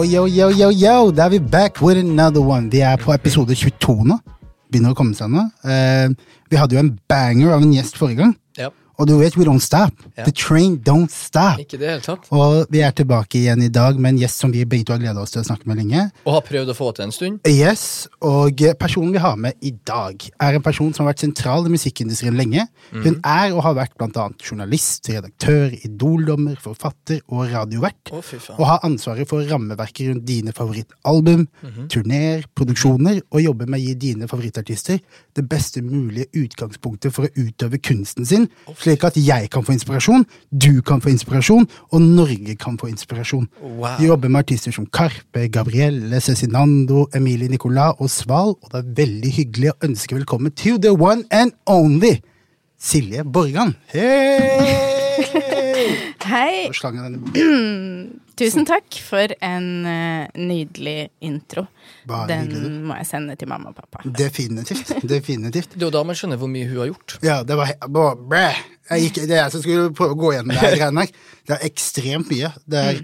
Yo, yo, yo, yo! Da er vi back with another one. Vi er på episode 22 nå. Begynner å komme seg nå. Eh, vi hadde jo en banger av en gjest forrige gang. Ja. Og du vet, we don't stop. Ja. The train don't stop. Ikke det helt tatt. Og vi er tilbake igjen i dag med en gjest som vi begge to har gleda oss til å snakke med lenge. Og har prøvd å få til en stund. Yes, og personen vi har med i dag, er en person som har vært sentral i musikkindustrien lenge. Hun er og har vært blant annet journalist, redaktør, idoldommer, forfatter og radiovert. Faen. Og har ansvaret for rammeverket rundt dine favorittalbum, turneer, produksjoner, og jobber med å gi dine favorittartister det beste mulige utgangspunktet for å utøve kunsten sin, slik at jeg kan få inspirasjon, du kan få inspirasjon, og Norge kan få inspirasjon. Wow. Du jobber med artister som Karpe, Gabrielle, Cezinando, Emilie Nicolas og Sval, og det er veldig hyggelig å ønske velkommen til the one and only Silje Borgan. Hei! Hei. Tusen takk for en uh, nydelig intro. Bare Den hyggelig, må jeg sende til mamma og pappa. Definitivt. Definitivt. Det er jo da man skjønner hvor mye hun har gjort. Ja, det var bare. Jeg gikk, Det er jeg som skulle prøve å gå gjennom det her. Det er ekstremt mye. Det er,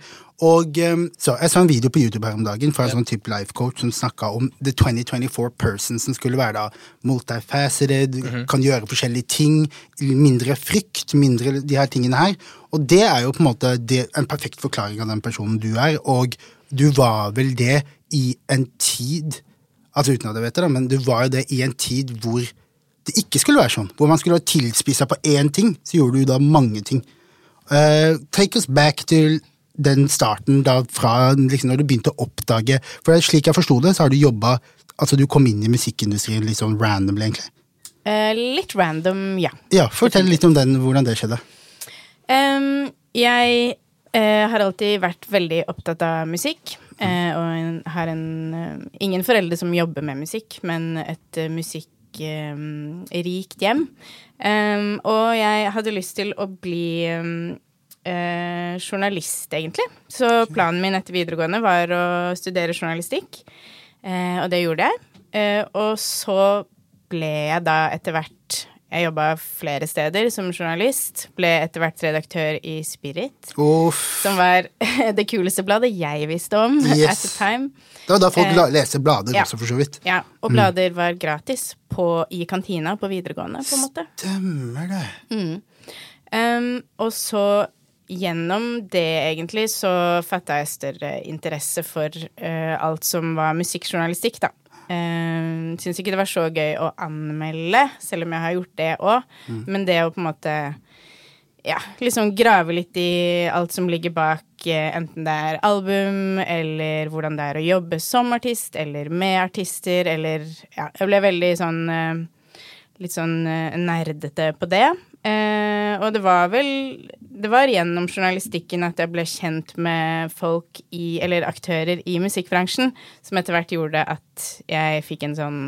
og um, så Jeg så en video på YouTube her om dagen fra en sånn type life coach som snakka om the 2024 person, som skulle være da multifaceted, kan gjøre forskjellige ting, mindre frykt, mindre de her tingene her. Og det er jo på en måte det, en perfekt forklaring av den personen du er, og du var vel det i en tid Altså uten at jeg vet det, da, men du var jo det i en tid hvor det ikke skulle være sånn. Hvor man skulle ha tilspissa på én ting, så gjorde du da mange ting. Uh, take us back til den starten da fra liksom, når du begynte å oppdage For slik jeg forsto det, så har du jobba Altså du kom inn i musikkindustrien litt sånn randomly, egentlig. Eh, litt random, ja. Ja, Fortell litt om den, hvordan det skjedde. Um, jeg eh, har alltid vært veldig opptatt av musikk. eh, og en, har en eh, Ingen foreldre som jobber med musikk, men et uh, musikkrikt hjem. Um, og jeg hadde lyst til å bli em, eh, journalist, egentlig. Så planen min etter videregående var å studere journalistikk, eh, og det gjorde jeg. Eh, og så ble jeg da etter hvert Jeg jobba flere steder som journalist. Ble etter hvert redaktør i Spirit, Uff. som var det kuleste bladet jeg visste om Yes. at the time. Det var da folk Eh, leser blader ja. også, for så vidt. Ja, og blader var gratis på, i kantina på videregående, på en måte. Stemmer det. Um, og så gjennom det, egentlig, så fatta jeg større interesse for uh, alt som var musikkjournalistikk, da. Uh, Syns ikke det var så gøy å anmelde, selv om jeg har gjort det òg. Men det å på en måte ja, liksom grave litt i alt som ligger bak, eh, enten det er album, eller hvordan det er å jobbe som artist, eller med artister, eller Ja, jeg ble veldig sånn eh, Litt sånn eh, nerdete på det. Eh, og det var vel Det var gjennom journalistikken at jeg ble kjent med folk i Eller aktører i musikkbransjen, som etter hvert gjorde at jeg fikk en sånn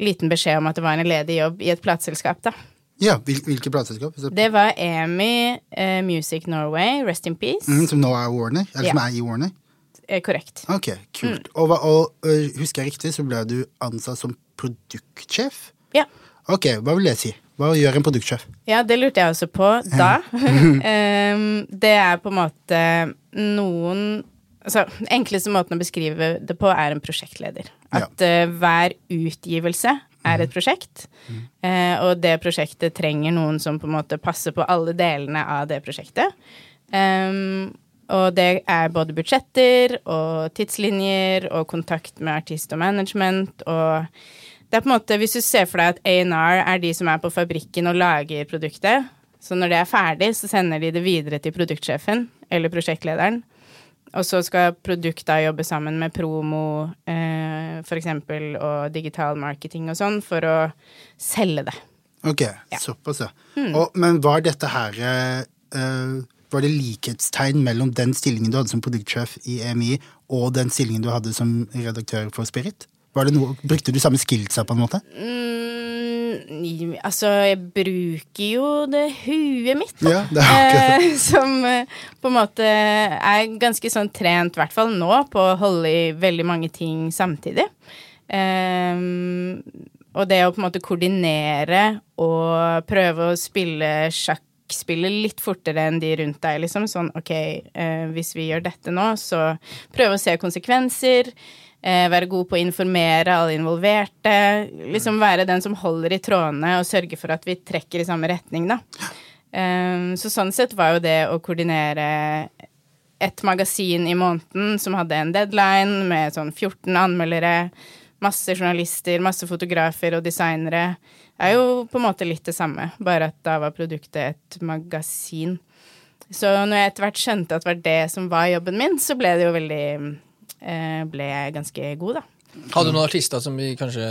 liten beskjed om at det var en ledig jobb i et plateselskap, da. Ja, hvil, Hvilke plateselskap? Det var EMI eh, Music Norway, Rest in Peace. Mm, som nå er Warner? Eller som er i Warner? Eh, korrekt. Ok, kult. Og, hva- og øh, husker jeg riktig, så ble du ansatt som produktsjef? Ja. Ok, hva vil det si? Hva gjør en produktsjef? ja, det lurte jeg også på da. Det er på en måte noen Altså, enkleste måten å beskrive det på er en prosjektleder. Ja. At eh, hver utgivelse er et prosjekt, eh, og det prosjektet trenger noen som på en måte passer på alle delene av det prosjektet. Um, og det er både budsjetter og tidslinjer og kontakt med artist og management og det er på en måte, Hvis du ser for deg at A&R er de som er på fabrikken og lager produktet, så når det er ferdig, så sender de det videre til produktsjefen eller prosjektlederen. Og så skal produkt da jobbe sammen med promo, eh, for eksempel, og digital marketing og sånn, for å selge det. Ok, såpass, ja. Og, men var dette her uh, Var det likhetstegn mellom den stillingen du hadde som produktsjef i EMI, og den stillingen du hadde som redaktør for Spirit? Var det noe, brukte du samme skillsa, på en måte? Mm, altså, jeg bruker jo det huet mitt, da. Ja, det er Eh, som eh, på en måte er ganske sånn trent, i hvert fall nå, på å holde i veldig mange ting samtidig. Eh, og det å på en måte koordinere og prøve å spille sjakk Spille litt fortere enn de rundt deg, liksom. Sånn ok, eh, hvis vi gjør dette nå, så prøve å se konsekvenser. Eh, være god på å informere alle involverte. Liksom være den som holder i trådene og sørge for at vi trekker i samme retning, da. Eh, så sånn sett var jo det å koordinere et magasin i måneden som hadde en deadline med sånn 14 anmeldere, masse journalister, masse fotografer og designere, er jo på en måte litt det samme, bare at da var produktet et magasin. Så når jeg etter hvert skjønte at det var det som var jobben min, så ble det jo veldig Ble jeg ganske god, da. Hadde du noen artister som vi kanskje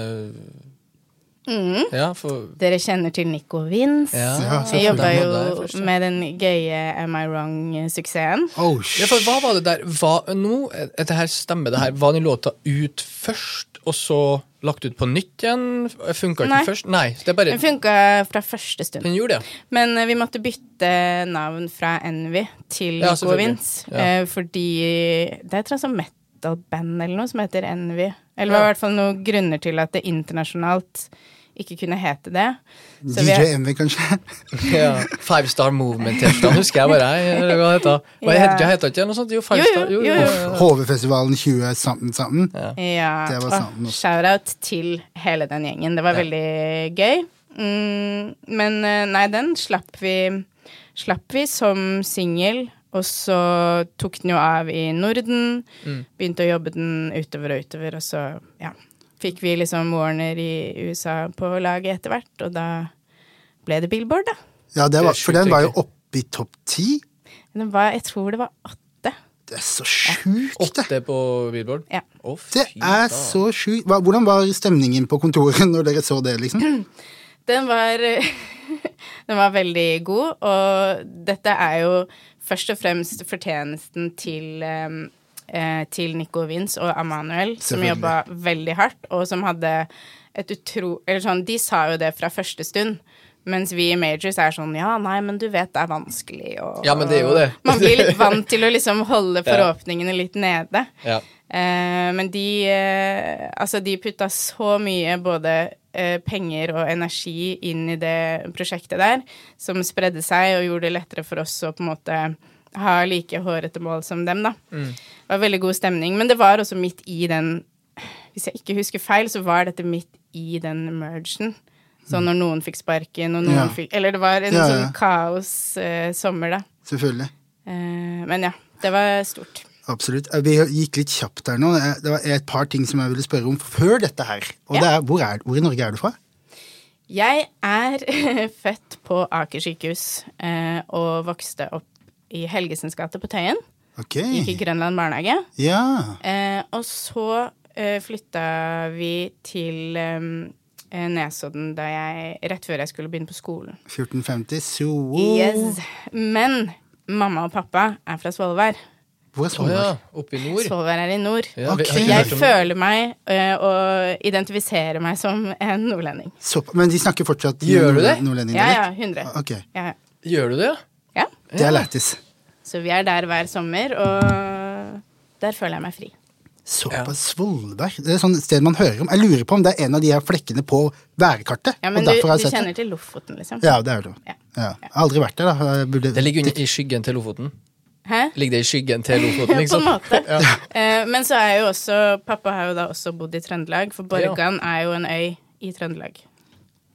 Mm. Ja, for Dere kjenner til Nico Vince. Ja, Ja, Jeg jobba jo med den gøye Am I Wrong-suksessen. Oh, Ja, for hva var det der hva, Nå, dette her stemmer det her. Var den låta ut først, og så lagt ut på nytt igjen? Funka ikke Nei. først? Nei. Det er bare Den funka fra første stund. Den gjorde det. Men uh, vi måtte bytte navn fra Envy til Ja, Nico. Vince. Ja. eh, fordi det er sånn metal-band eller noe som heter Envy. Eller det var i hvert fall noen grunner til at det internasjonalt ikke kunne hete det. Så DJ Envy, kanskje? Ja. Five Star Movement-T-skjorta husker jeg bare. jeg, Hva heter det? Hva Ja. heter? Heter ikke noe sånt? Jo, Five Jo, jo, Star. jo, jo. HV-festivalen 20 something something. ja, Det var også. Shout-out til hele den gjengen. Det var Ja. veldig gøy. Mm, men eh, nei, den slapp vi, slapp vi som singel. Og så tok den jo av i Norden. Mm. Begynte å jobbe den utover og utover, og så ja, fikk vi liksom Warner i USA på laget etter hvert, og da ble det Billboard, da. Ja, var, for den var jo oppe i topp ti. Den var, jeg tror det var åtte. Det er så sjukt, det. Åtte på Billboard? Ja. Å, fy Det er da. så sjukt. Hvordan var stemningen på kontoret når dere så det, liksom? Den var Den var veldig god, og dette er jo først og fremst fortjenesten til eh, til Nico Vince og Amanuel, som jobba veldig hardt, og som hadde et utro... Eller sånn, de sa jo det fra første stund. Mens vi i Majors er sånn Ja, nei, men du vet det er vanskelig, og Ja, men det er jo det. Man blir litt vant til å liksom holde forhåpningene litt nede. Ja. Eh, men de eh, Altså, de putta så mye både eh, penger og energi inn i det prosjektet der, som spredde seg og gjorde det lettere for oss å på en måte ha like hårete mål som dem, da. Mm. Det var veldig god stemning. Men det var også midt i den Hvis jeg ikke husker feil, så var dette midt i den mergen. Så når noen fikk sparken, og noen Ja. fikk Eller det var en Ja, ja. sånn kaos eh, sommer, da. Selvfølgelig. Eh, men ja, det var stort. Absolutt. Eh, Vi gikk litt kjapt der nå. Eh, Det var et par ting som jeg ville spørre om før dette her. Og Ja. det er, hvor, er, hvor i Norge er du fra? Jeg er født på Aker sykehus eh, og vokste opp i Helgesens gate på Tøyen. Okay. Gikk i Grønland barnehage. Ja. Og så flytta vi til Nesodden da jeg, rett før jeg skulle begynne på skolen. 1450. Så Yes. Men mamma og pappa er fra Svolvær. Hvor er Svolvær? Oh, ja. Oppe i nord. Svolvær er i nord. Ja, okay. Ok. Jeg føler meg eh, og identifiserer meg som en nordlending. Så, men de snakker fortsatt Gjør du det? nordlending? Ja, ja, 100. Okay. Ja, ja. Gjør du det? ja. Det er lættis. Så vi er der hver sommer, og der føler jeg meg fri. Såpass Svolvær. Det er et sted man hører om. Jeg lurer på om det er en av de her flekkene på værkartet. Ja, Men og du, du sett kjenner det. til Lofoten, liksom? Ja, det er det. Ja. Ja. Jeg har aldri vært der, da. Burde... Det ligger under i skyggen til Lofoten. Hæ? Ligger det i skyggen til Lofoten, På en liksom? måte. Ja. uh, men så er jo også Pappa har jo da også bodd i Trøndelag, for Borgan er jo en øy i Trøndelag.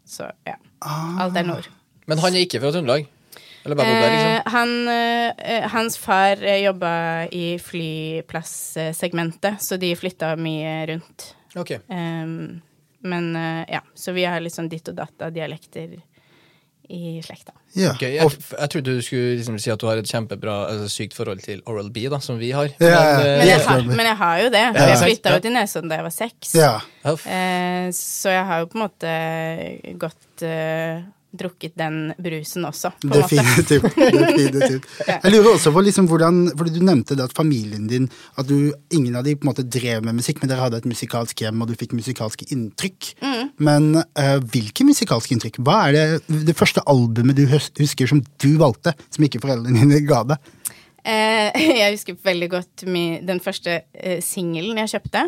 Så ja. Ah. Alt er nord. Men han er ikke fra Trøndelag? Eller bare bodd der, liksom? Uh, han, uh, hans far jobba i flyplasssegmentet, så de flytta mye rundt. Ok. Um, men ja, så vi har litt sånn ditt og datt av dialekter i slekta. Ja. Ok, jeg, jeg trodde du skulle liksom si at du har et kjempebra, altså, sykt forhold til Oral B, da, som vi har. Ja, ja, Men, Men eh, jeg har, men jeg har jo det. Ja, Jeg flytta jo til Nesodden da jeg var seks. Eh, så jeg har jo på en måte gått eh, drukket den brusen også. Definitivt. definitivt. Jeg lurer også på liksom hvordan fordi Du nevnte det at familien din At du, ingen av de på en måte drev med musikk, men dere hadde et musikalsk hjem, og du fikk musikalske inntrykk. Mm. Men uh, hvilke musikalske inntrykk? Hva er det, det første albumet du husker som du valgte, som ikke foreldrene dine ga deg? Eh, jeg husker veldig godt den første eh, singelen jeg kjøpte.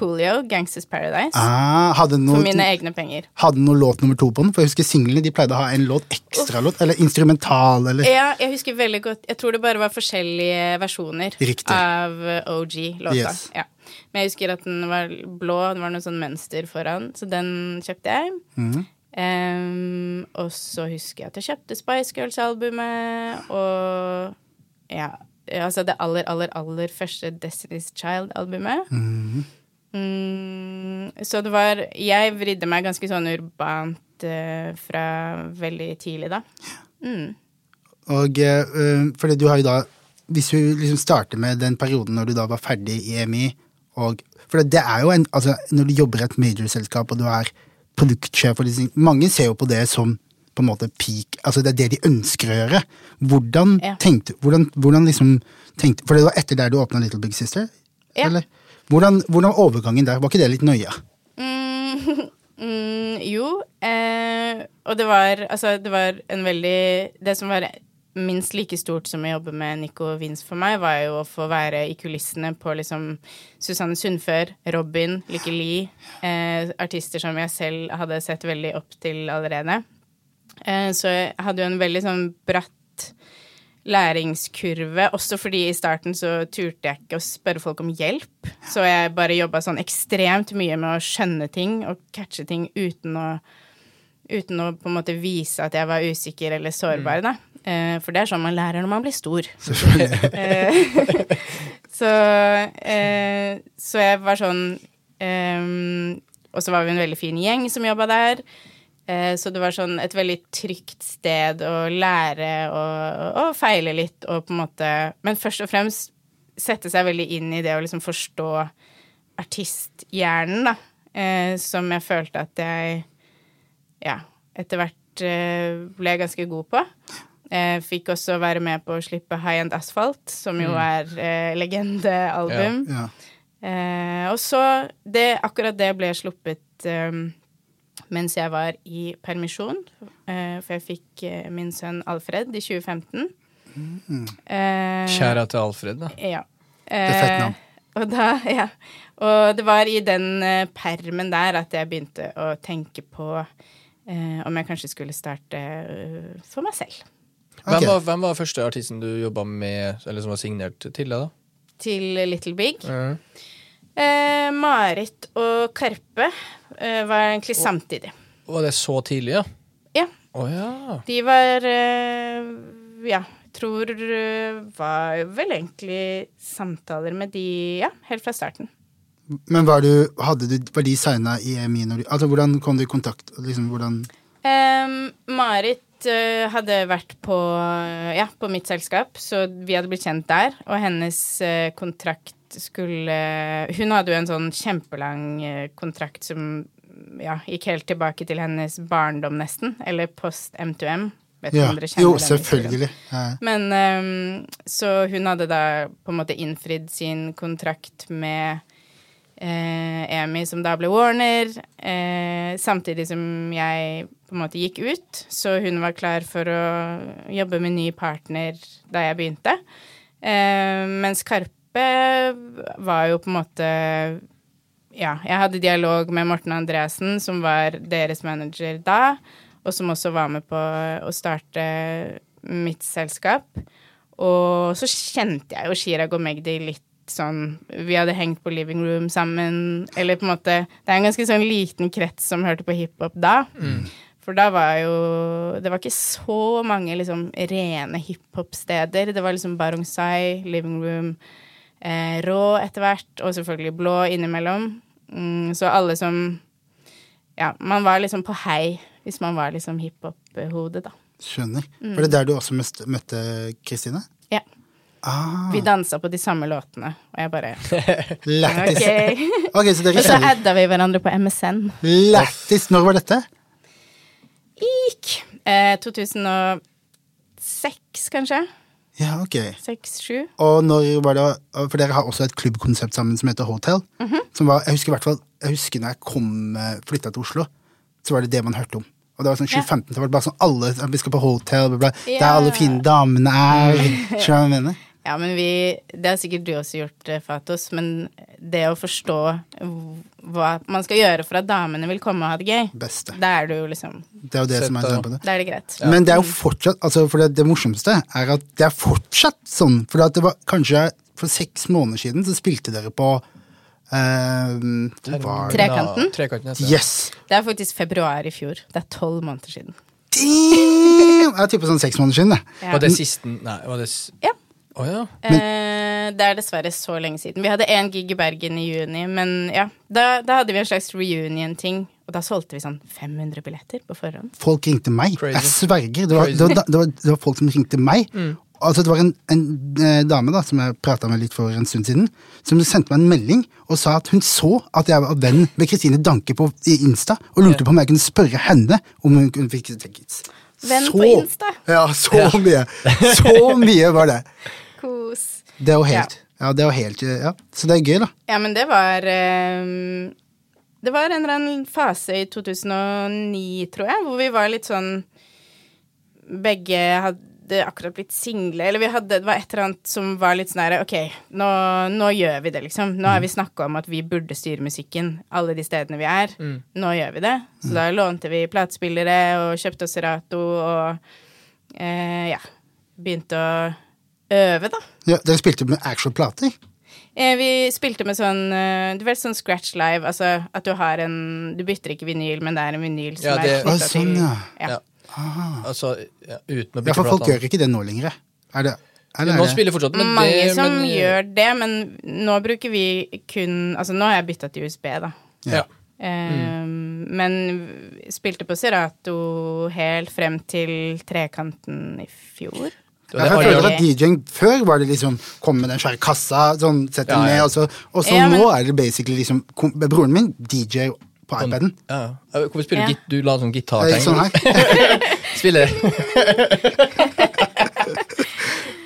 Coolio, 'Gangsters Paradise'. Ah, den For mine egne penger. hadde den noe låt nummer to på den? For jeg husker singlene de pleide å ha en låt ekstralåt, eller instrumental, eller Ja, jeg husker veldig godt Jeg tror det bare var forskjellige versjoner Riktig. av eh, OG-låta. Yes. Ja. Men jeg husker at den var blå, det var noe sånn mønster foran, så den kjøpte jeg. Mhm. Um, og så husker jeg at jeg kjøpte Spice Girls-albumet, og ja Altså det aller, aller, aller første Destiny's Child-albumet. Mm. Mm, så det var Jeg vridde meg ganske sånn urbant uh, fra veldig tidlig, da. Mm. Og eh, fordi du har jo da Hvis vi liksom starter med den perioden når du da var ferdig i EMI og For det er jo en Altså, når du jobber i et major-selskap, og du er produktsjef og liksom Mange ser jo på det som på en måte peak Altså det er det de ønsker å gjøre. Hvordan Ja. tenkte Hvordan, hvordan liksom tenkte For det var etter der du åpna Little Big Sister? Ja. Eller? Hvordan, hvordan overgangen der? Var ikke det litt nøye? Mm, mm, jo. Eh, og det var altså det var en veldig Det som var minst like stort som å jobbe med Nico Vince for meg, var jo å få være i kulissene på liksom Susanne Sundfør, Robin, Lykke Li, eh, artister som jeg selv hadde sett veldig opp til allerede. Eh, så jeg hadde jo en veldig sånn bratt læringskurve, også fordi i starten så turte jeg ikke å spørre folk om hjelp. Så jeg bare jobba sånn ekstremt mye med å skjønne ting og catche ting uten å Uten å på en måte vise at jeg var usikker eller sårbar, da. Eh, for det er sånn man lærer når man blir stor. Eh, så, så jeg var sånn Og så var vi en veldig fin gjeng som jobba der. Eh, så det var sånn et veldig trygt sted å lære og, og feile litt og på en måte Men først og fremst sette seg veldig inn i det å liksom forstå artisthjernen, da. Eh, som jeg følte at jeg ja, etter hvert eh, ble ganske god på. Eh, fikk også være med på å slippe High End Asphalt, som jo er eh, legendealbum. Ja. Eh, og så det, Akkurat det ble sluppet eh, mens jeg var i permisjon. Eh, for jeg fikk eh, min sønn Alfred i 2015. Eh, Kjære til Alfred, da. ja. er fett navn. Eh, Og, da, ja. og det var i den permen der at jeg begynte å tenke på eh, om jeg kanskje skulle starte for meg selv. Hvem, var, hvem var første artisten du jobba med, eller som var signert til deg, da? Til Little Big. Eh, Marit og Karpe eh, var egentlig samtidig. Var det så tidlig, ja? Ja. Å ja. De var eh, Ja, tror eh, var vel egentlig samtaler med de ja, helt fra starten. Men var, du, hadde du, var de signa i EMI når du Altså, hvordan kom du i kontakt? Liksom, hvordan Marit eh, hadde vært på, ja, på mitt selskap, så vi hadde blitt kjent der. Og hennes eh, kontrakt skulle Hun hadde jo en sånn kjempelang eh, kontrakt som ja, gikk helt tilbake til hennes barndom, nesten. Eller post M2M. Vet Ja. Jo, selvfølgelig. Ja. Men um, Så hun hadde da på en måte innfridd sin kontrakt med eh, EMI, som da ble Warner, eh, samtidig som jeg på en måte gikk ut. Så hun var klar for å jobbe med ny partner da jeg begynte. Eh, mens Karpe var jo på en måte Ja, jeg hadde dialog med Morten Andreassen, som var deres manager da, og som også var med på å starte mitt selskap. Og så kjente jeg jo Chirag og Magdi litt sånn Vi hadde hengt på living room sammen, eller på en måte Det er en ganske sånn liten krets som hørte på hiphop da. For da var jo Det var ikke så mange liksom rene hiphop-steder. Det var liksom Baronsai, living room, eh, Rå etter hvert, og selvfølgelig Blå innimellom. Mm, så alle som Ja, man var liksom på hei hvis man var liksom hiphop-hodet, da. Skjønner. Mm. Var det der du også møtte, Kristine? Ja. Ah, Vi dansa på de samme låtene, og jeg bare lættis. OK. okay, så Og så adda vi hverandre på MSN. Lættis! Når var dette? Ikk. Eh, 2006, kanskje? Ja, ok. 6-7. Og når var det For dere har også et klubbkonsept sammen som heter Hotel. Mhm. Som var, jeg husker i hvert fall Jeg husker når jeg kom flytta til Oslo, så var det det man hørte om. Og det var sånn 2015, så var det bare sånn alle Vi skal på Hotel, bla, bla. Der alle fine damene er. Skjønner du hva jeg mener? Ja, men vi Det har sikkert du også gjort, eh, Fatos, men det å forstå hva man skal gjøre for at damene vil komme og ha det gøy, Beste. da er du jo liksom Det er jo det som er det. Da er det greit. Men det er jo fortsatt altså for det, det morsomste er at det er fortsatt sånn. For at det var kanskje for seks måneder siden så spilte dere på Uh, det? Trekanten? Ja, Trekanten heter. Yes! Det er faktisk februar i fjor. Det er tolv måneder siden. Damn! Jeg tipper sånn seks måneder siden, det. Ja. Var det sisten Nei, var det s- Ja. Å ja. men, det er dessverre så lenge siden. Vi hadde én gig i Bergen i juni, men ja. Da, da hadde vi en slags reunion-ting, og da solgte vi sånn 500 billetter på forhånd. Folk ringte meg. Crazy. Jeg sverger. Det var, det, var, det, var, det var folk som ringte meg. Altså Det var en, en eh, dame da som jeg prata med litt for en stund siden, som sendte meg en melding og sa at hun så at jeg var venn med Kristine Danke på i Insta, og lurte på om jeg kunne spørre henne om hun kunne fikse tickets. Venn på Insta. Ja, så mye! Så mye var det. Kos. Det er jo helt Ja, det er jo helt Ja, så det er gøy, da. Ja, men det var um, Det var en eller annen fase i 2009, tror jeg, hvor vi var litt sånn Begge hadde akkurat blitt single, eller vi hadde, det var et eller annet som var litt sånn her Ok, nå, nå gjør vi det, liksom. Nå har vi snakka om at vi burde styre musikken alle de stedene vi er. Nå gjør vi det. Så da lånte vi platespillere og kjøpte oss Serato og eh, ja, begynte å øve, da. Ja, dere spilte med actual plater? Eh, vi spilte med sånn eh, Du vet sånn scratch live, altså at du har en Du bytter ikke vinyl, men det er en vinyl som Ja, det- er knytta sånn, ja. ja. Ja. Altså, ja, uten å Ja, for folk gjør ikke det nå lenger. Er det, eller Nå er det spiller fortsatt, men Mange det som men, gjør det, men nå bruker vi kun Altså nå har jeg bytta til USB, da. Ja. Eh, Men spilte på Serato helt frem til Trekanten i fjor. Ja, jeg føler at DJ-en før var det liksom kom med den svære kassa, sånn, sett den Ja, ja. ned, og så, og så Ja, men- nå er det basically liksom Broren min DJ på iPaden. Ja. ja. Hvorfor spiller du git? Du la sånn gitartegn? Sånn her. Spiller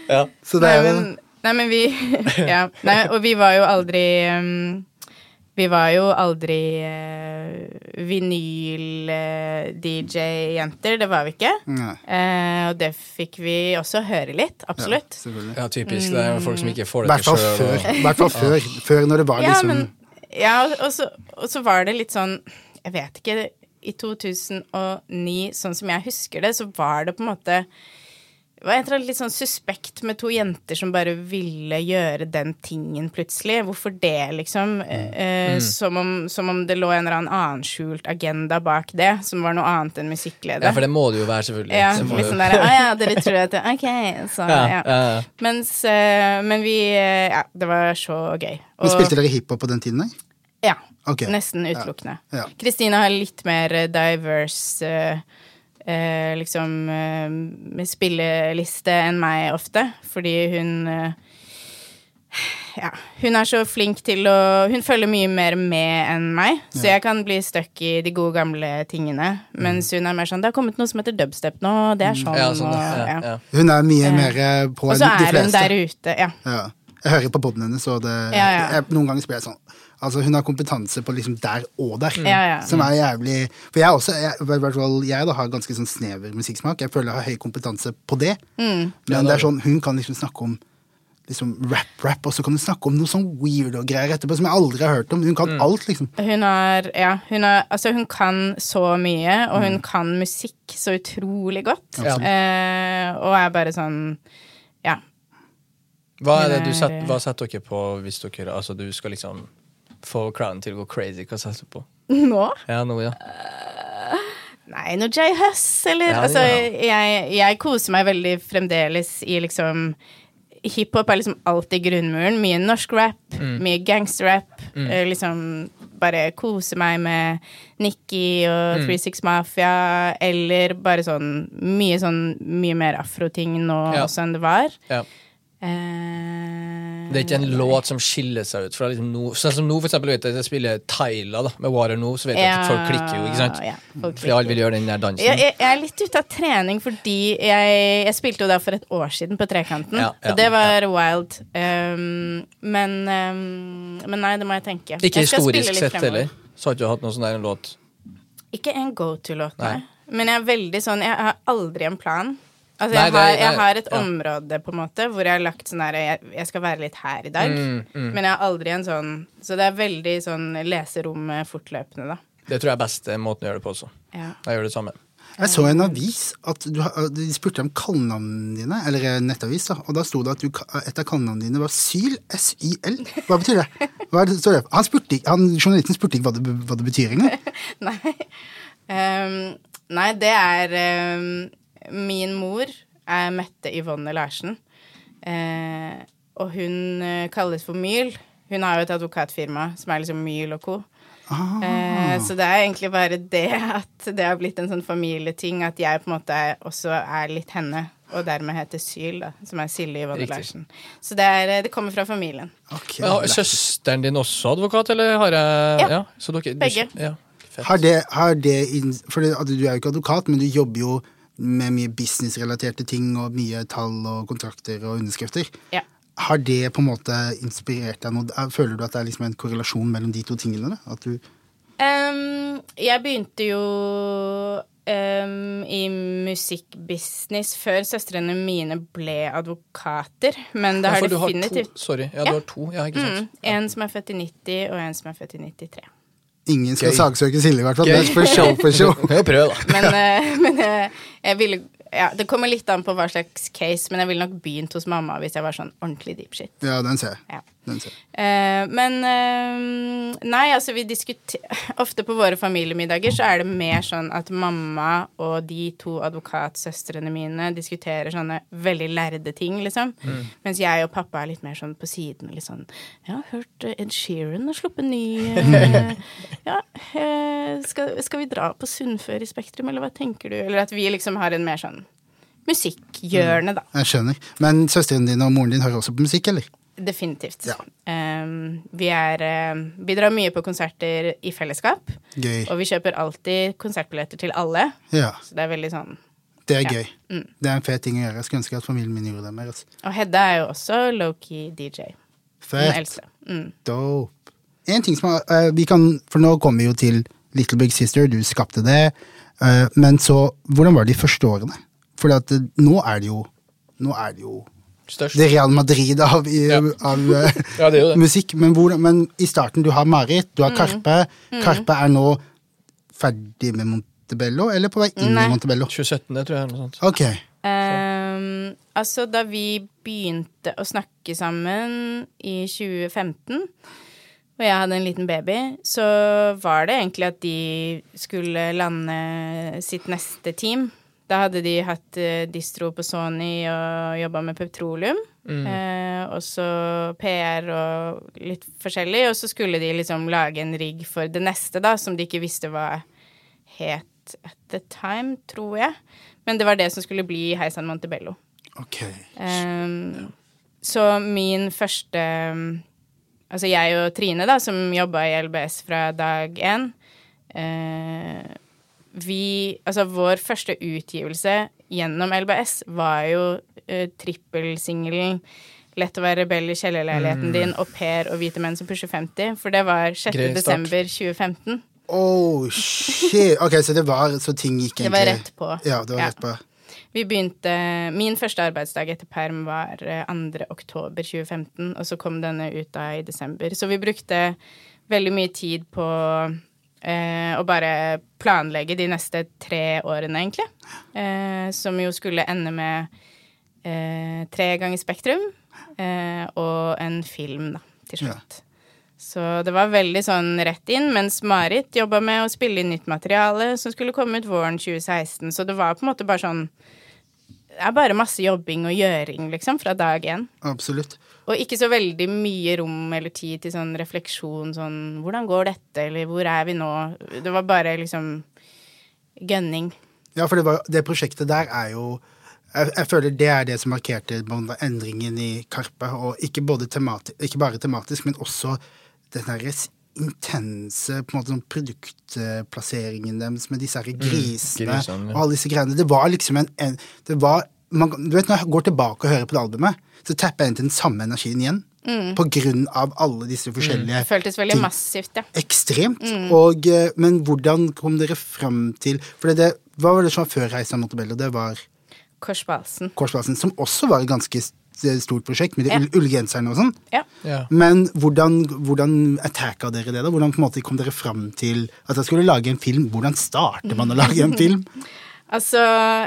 Ja. Så det er jo men, nei, men vi Ja. Nei, og vi var jo aldri um, Vi var jo aldri uh, vinyl-DJ-jenter. det var vi ikke. Eh, og det fikk vi også høre litt. Absolutt. Ja, ja, typisk. Det er jo folk som ikke får det til sjøl. I hvert fall før, før når det var Ja, liksom men Ja, og- og så, og så var det litt sånn Jeg vet ikke I 2009, sånn som jeg husker det, så var det på en måte det var et eller annet litt sånn suspekt med to jenter som bare ville gjøre den tingen plutselig. Hvorfor det, liksom? Eh, som, om, som om det lå en eller annen skjult agenda bak det, som var noe annet enn musikkleder Ja, for det må det jo være, selvfølgelig. Ja, litt sånn derre Å ja, dere tror at det, Ok, så ja, ja. ja, ja. Mens eh, Men vi eh, Ja, det var så gøy. Men Spilte dere hiphop på den tiden? der? Ja. Okay. Nesten utelukkende. Ja. ja. har litt mer eh, diverse eh, liksom eh, spilleliste enn meg ofte, fordi hun eh, ja, hun er så flink til å Hun følger mye mer med enn meg, så jeg kan bli stuck i de gode gamle tingene. Mens hun er mer sånn Det har kommet noe som heter dubstep nå, og det er sånn, Ja, sånn, og ja, ja. ja. Hun er mye mer eh, på Og så er hun der ute, ja. Ja. Jeg hører på poden hennes, og det, Ja, ja. Jeg, noen ganger spiller jeg sånn Altså, hun har kompetanse på liksom der og der, Ja, ja. som er jævlig For jeg også, jeg, i hvert fall jeg da har ganske sånn snever musikksmak. Jeg føler jeg har høy kompetanse på det. Mm. Men det er sånn, hun kan liksom snakke om liksom rap-rap, og så kan hun snakke om noe sånn weird og greier etterpå som jeg aldri har hørt om. Hun Mm. kan alt, liksom. Hun har Ja, hun har Altså, hun kan så mye, og Mm. hun kan musikk så utrolig godt. Ja. Eh, og er bare sånn Ja. Hva er det du setter, hva setter dere på hvis dere Altså, du skal liksom få crowden til å gå crazy? Hva satser du på? Nå? Ja, nå, ja. Nei, noe Jay Huss, eller Ja, Altså, jeg, jeg koser meg veldig fremdeles i liksom Hiphop er liksom alltid grunnmuren. Mye norsk rap, Mm. mye gangsterrap. Eh, liksom bare kose meg med Nikki og Mm. 36 Mafia, eller bare sånn mye sånn mye mer afroting nå Ja. også enn det var. ja. Eh, Det er ikke en låt som skiller seg ut fra liksom no, Sånn som nå, for eksempel, vet jeg, jeg spiller Tyla da, med Water No så vet jeg at folk klikker jo, ikke sant? Ja, Fordi alle vil gjøre den der dansen. Jeg, jeg, jeg er litt ute av trening fordi jeg, jeg spilte jo der for et år siden på Trekanten, Ja, ja, og det var wild. Um, men, um, men nei, det må jeg tenke. Ikke historisk sett heller. Så har du ikke hatt noen sånn der en låt Ikke en go to-låt. Nei. Men jeg er veldig sånn Jeg har aldri en plan. Altså, Nei, jeg, det- har, jeg nei, har et ja. område på en måte hvor jeg har lagt sånn her jeg, jeg skal være litt her i dag. Mm, Men jeg har aldri en sånn Så det er veldig sånn leserom fortløpende, da. Det tror jeg er beste måten å gjøre det på også. Ja. Jeg gjør det samme. Jeg så i en avis at du, de spurte om kallenavnene dine, eller nettavis, da, og da sto det at du, et av kallenavnene dine var Syl, S-Y-L. Hva betyr det? Hva er det, står det? Han spurte, han, journalisten spurte ikke hva det, hva det betyr engang. Nei. Um, nei, det er ehm, Min mor er Mette Yvonne Larsen. Eh, og hun eh, kalles for Myhl. Hun har jo et advokatfirma som er liksom Myhl og co. Ah, Eh, så det er egentlig bare det at det har blitt en sånn familieting at jeg på en måte også er litt henne, og dermed heter Syl, da, som er Silje Yvonne Larsen. Så det, er, eh, det kommer fra familien. Okay, ja, har søsteren din også advokat, eller har jeg Ja, så dere, begge. Ja. Har det, har det inn, for det, Du er jo ikke advokat, men du jobber jo med mye businessrelaterte ting og mye tall og kontrakter og underskrifter. Ja. Har det på en måte inspirert deg noe? Føler du at det er liksom en korrelasjon mellom de to tingene? Da? At du, um, jeg begynte jo Um, i musikkbusiness før søstrene mine ble advokater, men det Ja, har har definitivt to, Sorry. Ja, Ja. du har to. Ja, ikke mm, sant. En som er født i 90, og en som er født i 93. ingen skal Gøy. saksøke Silje, i hvert fall. Gøy. Det er for show for show. Kan jo prøve, da. Men, uh, men uh, jeg ville ja, Det kommer litt an på hva slags case, men jeg ville nok begynt hos mamma hvis jeg var sånn ordentlig deep shit. Ja, den ser jeg. Ja. Eh, men eh, Nei, altså, vi diskuterer Ofte på våre familiemiddager så er det mer sånn at mamma og de to advokatsøstrene mine diskuterer sånne veldig lærde ting, liksom. Mens jeg og pappa er litt mer sånn på siden. Litt sånn Jeg har hørt eh, Ed Sheeran har sluppet ny eh, Ja, eh, skal, skal vi dra på Sunnfør i Spektrum, eller hva tenker du? Eller at vi liksom har en mer sånn musikkhjørne, da. Jeg skjønner. Men søsteren din og moren din hører også på musikk, eller? Definitivt. Ja. Um, vi er um, Vi drar mye på konserter i fellesskap. Gøy. Og vi kjøper alltid konsertbilletter til alle. Ja, Så det er veldig sånn det er Ja. gøy. Mm. Det er en fet ting å gjøre. Jeg skulle ønske at familien min gjorde det mer. Altså. Og Hedda er jo også low-key DJ. Fett. Mm. Dope. En ting som eh, vi kan, For nå kommer vi jo til Little Big Sister, du skapte det. Uh, men så, hvordan var det de første årene? For eh, nå er det jo Nå er det jo Størst. det Real Madrid av, i, Ja. av eh, Ja, det er jo det. musikk. Men, hvor, men i starten, du har Marit, du har Mm. Karpe. Karpe er nå ferdig med Montebello, eller på vei inn Nei. i Montebello? 2017, det tror jeg. Noe sånt. Okay. Um, altså, da vi begynte å snakke sammen i 2015, og jeg hadde en liten baby, så var det egentlig at de skulle lande sitt neste team. Da hadde de hatt eh, distro på Sony og jobba med petroleum. Eh, og så PR og litt forskjellig. Og så skulle de liksom lage en rigg for det neste, da, som de ikke visste hva het at the time, tror jeg. Men det var det som skulle bli Heisan Montebello. ok. Um, så min første Altså jeg og Trine, da, som jobba i LBS fra dag én eh, Vi Altså vår første utgivelse gjennom LBS var jo uh, trippelsingelen Lett å være rebell i kjellerleiligheten din, Au pair og Hvite menn som pusher 50. For det var 6. Grei desember 2015. Oh, shit. Ok, så det var Så ting gikk egentlig Det var rett på. Ja, det var Ja. rett på. Vi begynte Min første arbeidsdag etter perm var eh, 2. oktober 2015, og så kom denne ut da i desember. Så vi brukte veldig mye tid på eh, og bare planlegge de neste tre årene, egentlig. Eh, som jo skulle ende med eh, tre ganger Spektrum eh, og en film, da, til Ja. slutt. Så det var veldig sånn rett inn, mens Marit jobba med å spille inn nytt materiale som skulle komme ut våren 2016. Så det var på en måte bare sånn Det er bare masse jobbing og gjøring, liksom, fra dag én. Absolutt. Og ikke så veldig mye rom eller tid til sånn refleksjon, sånn Hvordan går dette, eller hvor er vi nå? Det var bare liksom gønning. Ja, for det, var, det prosjektet der er jo jeg, jeg føler det er det som markerte endringen i Karpe. Og ikke, både temati, ikke bare tematisk, men også den derre intense på en måte sånn produktplasseringen deres med disse her grisene grisene, ja. og alle disse greiene. Det var liksom en, en det var, man, Du vet når jeg går tilbake og hører på det albumet, så tapper jeg inn til den samme energien igjen. På grunn av alle disse forskjellige Det føltes veldig ting. massivt, ja. Ekstremt. Og, eh, men hvordan kom dere fram til For det, Hva var det som var før Reisa Montebello? Det var Korsbalsen. på halsen. Kors på halsen, som også var et ganske stort prosjekt, med de Ja. ullgenserne og sånn. Ja. Ja. Men hvordan, hvordan attacka dere det? da? Hvordan på en måte kom dere fram til at dere skulle lage en film? Hvordan starter man å lage en film? Altså,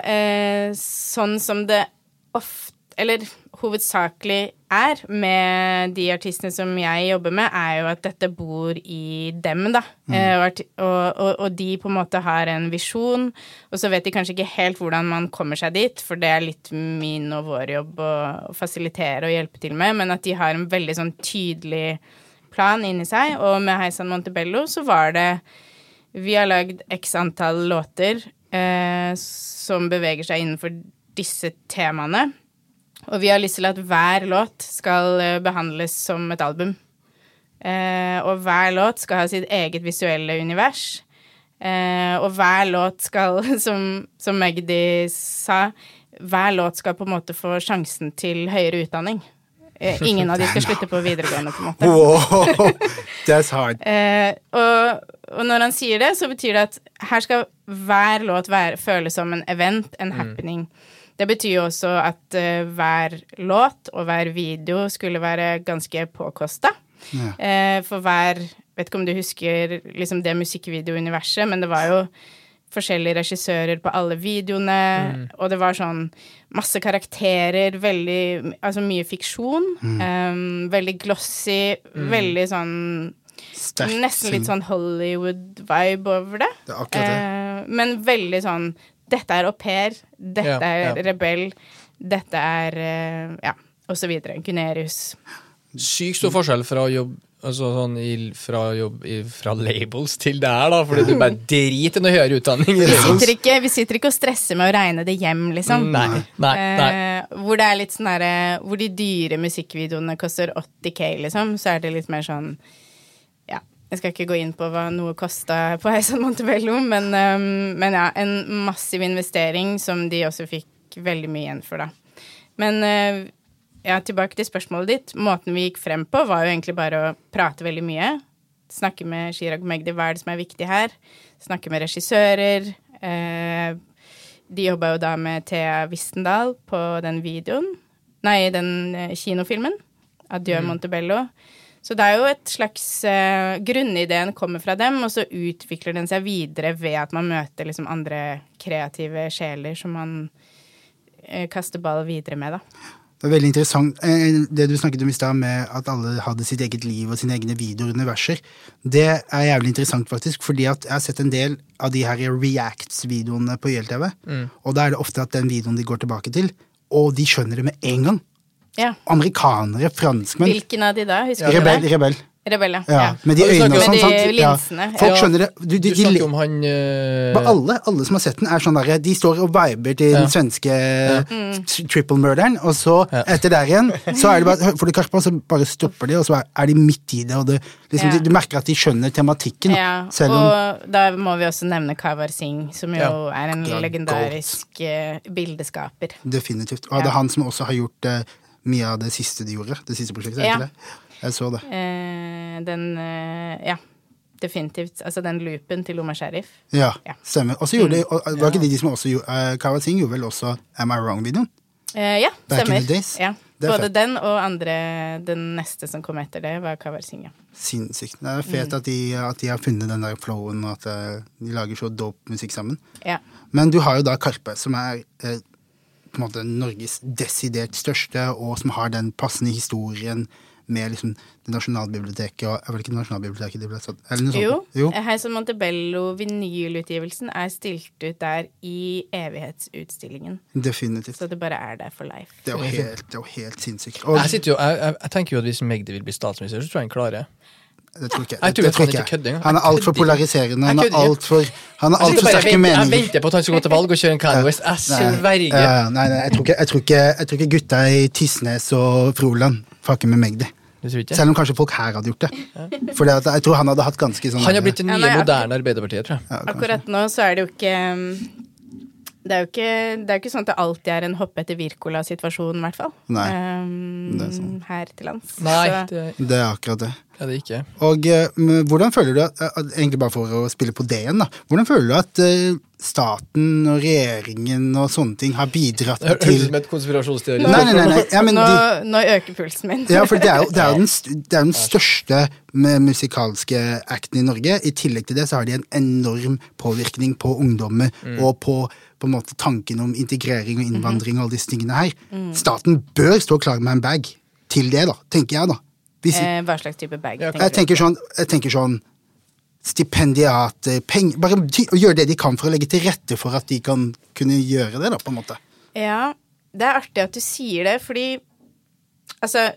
eh, sånn som det ofte Eller hovedsakelig er med de artistene som jeg jobber med, er jo at dette bor i dem, da. Eh, og, og, og, og de på en måte har en visjon, og så vet de kanskje ikke helt hvordan man kommer seg dit, for det er litt min og vår jobb å, å fasilitere og hjelpe til med, men at de har en veldig sånn tydelig plan inni seg. Og med Heisan Montebello så var det Vi har lagd x antall låter eh, som beveger seg innenfor disse temaene. Og vi har lyst til at hver låt skal eh, behandles som et album. Eh, og hver låt skal ha sitt eget visuelle univers. Eh, og hver låt skal, som, som Magdi sa, hver låt skal på en måte få sjansen til høyere utdanning. Eh, ingen av de skal slutte på videregående, på en måte. Wow, that's hard. Eh, og, og når han sier det, så betyr det at her skal hver låt være, føles som en event, en happening. Det betyr jo også at uh, hver låt og hver video skulle være ganske påkosta. Ja. Eh, for hver Vet ikke om du husker liksom det musikkvideouniverset, men det var jo forskjellige regissører på alle videoene, og det var sånn masse karakterer, veldig Altså mye fiksjon. eh, veldig glossy, veldig sånn Sterkt. Nesten litt sånn Hollywood-vibe over det. Det det. Uh, men veldig sånn Dette er au pair. Dette Ja, er ja. rebell. Dette er uh, Ja, og så videre. Gunerius. Sykt stor forskjell fra å jobbe Altså sånn i, fra, jobb, i, fra labels til det her, da, fordi du bare driter i noe høyere utdanning. Vi sitter, ikke, vi sitter ikke og stresser med å regne det hjem, liksom. Nei, nei, nei. Eh, hvor det er litt sånn derre Hvor de dyre musikkvideoene koster 80K, liksom, så er det litt mer sånn Ja, jeg skal ikke gå inn på hva noe kosta på Heisan Montebello, men, um, men ja, en massiv investering som de også fikk veldig mye igjen for, da. Men eh, ja, tilbake til spørsmålet ditt. Måten vi gikk frem på, var jo egentlig bare å prate veldig mye. Snakke med Chirag Magdi, hva er det som er viktig her? Snakke med regissører. Eh, de jobba jo da med Thea Wistendal på den videoen. Nei, den eh, kinofilmen. Adjø Montebello. Så det er jo et slags eh, Grunnideen kommer fra dem, og så utvikler den seg videre ved at man møter liksom andre kreative sjeler som man eh, kaster ball videre med, da. Det er veldig interessant. Eh, Det du snakket om i stad, med at alle hadde sitt eget liv og sine egne videoer og universer, det er jævlig interessant, faktisk. Fordi at jeg har sett en del av de her Reacts-videoene på YLTV, og da er det ofte at den videoen de går tilbake til, og de skjønner det med en gang. Ja. Amerikanere, franskmenn. Hvilken av de da? Husker Rebell, du det? rebell. Rebell, ja. Med de øynene og sånn. Med de sant? Ja. linsene. Folk skjønner det. Du, de, Du de, snakker om han eh, alle, alle som har sett den, er sånn derre De står og viber til Ja. den svenske Mm. triple-murderen, og så, Ja. etter der igjen, så er det bare For du Karpa, så bare stopper de, og så er- de midt i det, og det, liksom, Ja. du, du merker at de skjønner tematikken. Ja, selv om og da må vi også nevne Kavar Singh, som jo Ja. er en legendarisk eh, bildeskaper. Definitivt. Og det er han som også har gjort eh, mye av det siste de gjorde. Det siste prosjektet, er Ja. ikke det? Jeg så det. Eh, den eh, Ja, definitivt. Altså den loopen til Omar Sharif. Ja, Ja. stemmer. Og så gjorde de, og, Var ikke de de som også gjorde uh, Kawa Singh gjorde vel også Am I Wrong-videoen? Eh, ja, Back in stemmer. the days. Ja. Det Både fett. den og andre Den neste som kom etter det, var Kavar Singh. ja. Sinnssykt. Det er Mm. at, de, at de har funnet den der flowen, og at eh, de lager så dope musikk sammen. Ja. Men du har jo da Karpe, som er eh, på en måte Norges desidert største, og som har den passende historien med liksom det Nasjonalbiblioteket og Er vel ikke det Nasjonalbiblioteket de ble satt Eller noe Jo, sånt? Jo. Heisen Montebello vinylutgivelsen er stilt ut der i evighetsutstillingen. Definitivt. Så det bare er der for life. Det er jo helt, det er jo helt sinnssykt. Og jeg, jo, jeg, jeg, jeg tenker jo at hvis Magdi vil bli statsminister, så tror jeg han klarer det. det tror ikke Jeg tror det at tror ikke Kødde. Han er Jeg altfor polariserende. Han er altfor Han har Jeg, altfor sterke meninger. jeg venter på at han skal gå til valg og kjøre en Kanye West. Jeg sverger. Ja, ja, nei, nei, jeg tror, ikke, jeg, tror ikke, jeg tror ikke gutta i Tysnes og Froland fucker med Magdi. Selv om kanskje folk her hadde gjort det. For jeg tror han hadde hatt ganske sånn Han har blitt det Ja, nye, nei, moderne Arbeiderpartiet, tror jeg. ja. Akkurat nå så er det jo ikke um, det er jo ikke, det er ikke sånn at det alltid er en hoppe etter Wirkola-situasjon, i hvert fall. Nei, Um, det er sånn. her til lands. Nei, Så- det Det er akkurat det. Er det ikke. Og eh, hvordan føler du at, at Egentlig bare for å spille på det igjen, da. Hvordan føler du at eh, staten og regjeringen og sånne ting har bidratt Det høres ut til som et konspirasjonsteori. Nei, nei, nei. nei. Ja, men nå, de, nå øker pulsen min. ja, for det er jo, det er jo den, det er den største med musikalske acten i Norge. I tillegg til det så har de en enorm påvirkning på ungdommer og på, på en måte tanken om integrering og innvandring og alle disse tingene her. Staten bør stå klar med en bag til det, da, tenker jeg, da. Hvis, Eh, hva slags type bag? Ja, tenker jeg tenker sånn, jeg tenker sånn stipendiater, penger Bare gjøre det de kan for å legge til rette for at de kan kunne gjøre det, da, på en måte. Ja, det er artig at du sier det, fordi altså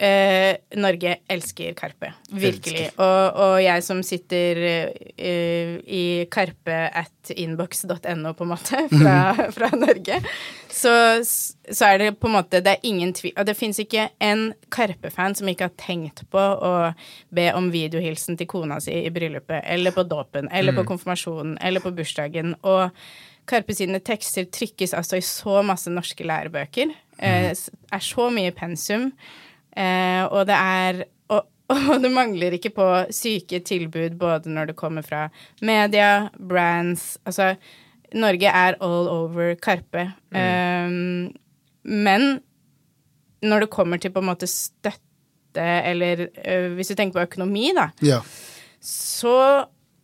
eh, Norge elsker Karpe. Virkelig. Og, og jeg som sitter eh, i karpe at inbox.no, på en måte, fra, fra Norge, så, så er det på en måte Det er ingen tvil Og det fins ikke en Karpe-fan som ikke har tenkt på å be om videohilsen til kona si i bryllupet, eller på dåpen, eller på konfirmasjonen, eller på bursdagen. Og Karpe sine tekster trykkes altså i så masse norske lærebøker. Eh, er så mye pensum. Eh, og det er og, og det mangler ikke på syke tilbud både når det kommer fra media, brands Altså, Norge er all over Karpe. Eh, men når det kommer til på en måte støtte, eller eh, hvis du tenker på økonomi, da, Ja. så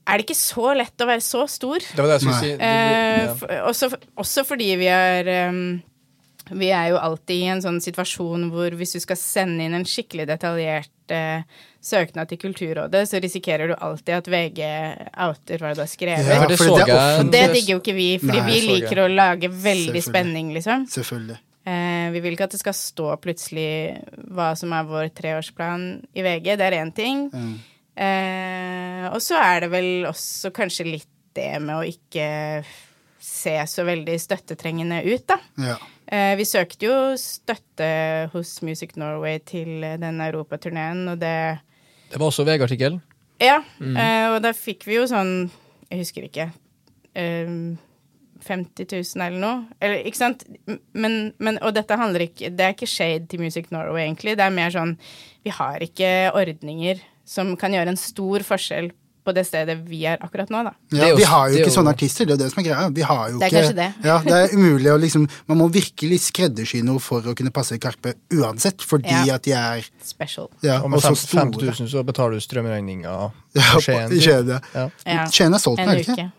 er det ikke så lett å være så stor. Det var det jeg skulle Nei. si. Eh, for, også, også fordi vi er ehm, Vi er jo alltid i en sånn situasjon hvor hvis du skal sende inn en skikkelig detaljert eh, søknad til Kulturrådet, så risikerer du alltid at VG outer hva du har skrevet. Ja, det det jeg. Det digger jo ikke vi, fordi Nei, vi liker å lage veldig spenning, liksom. Selvfølgelig. Eh, vi vil ikke at det skal stå plutselig hva som er vår treårsplan i VG. Det er én ting. Mm. Eh, og så er det vel også kanskje litt det med å ikke se så veldig støttetrengende ut, da. Ja. Eh, vi søkte jo støtte hos Music Norway til den europaturneen, og det Det var også VG-artikkel. Ja, mm. og da fikk vi jo sånn Jeg husker ikke. Eh, 50 000 eller noe. Eller, ikke sant? Men, men, og dette handler ikke Det er ikke shade til Music Norway, egentlig. Det er mer sånn Vi har ikke ordninger som kan gjøre en stor forskjell på det stedet vi er akkurat nå, da. Ja, vi har jo ikke sånne artister, det er jo det som er greia. Vi har jo Det er ikke, kanskje det. Ja, det er umulig å liksom Man må virkelig skreddersy noe for å kunne passe Karpe uansett, fordi Ja. at de er Special. ja, Og med så fem- 5000 så betaler du strømregninga Ja, Skien. i Skien, ja. Skien er solgt nå, er det ikke?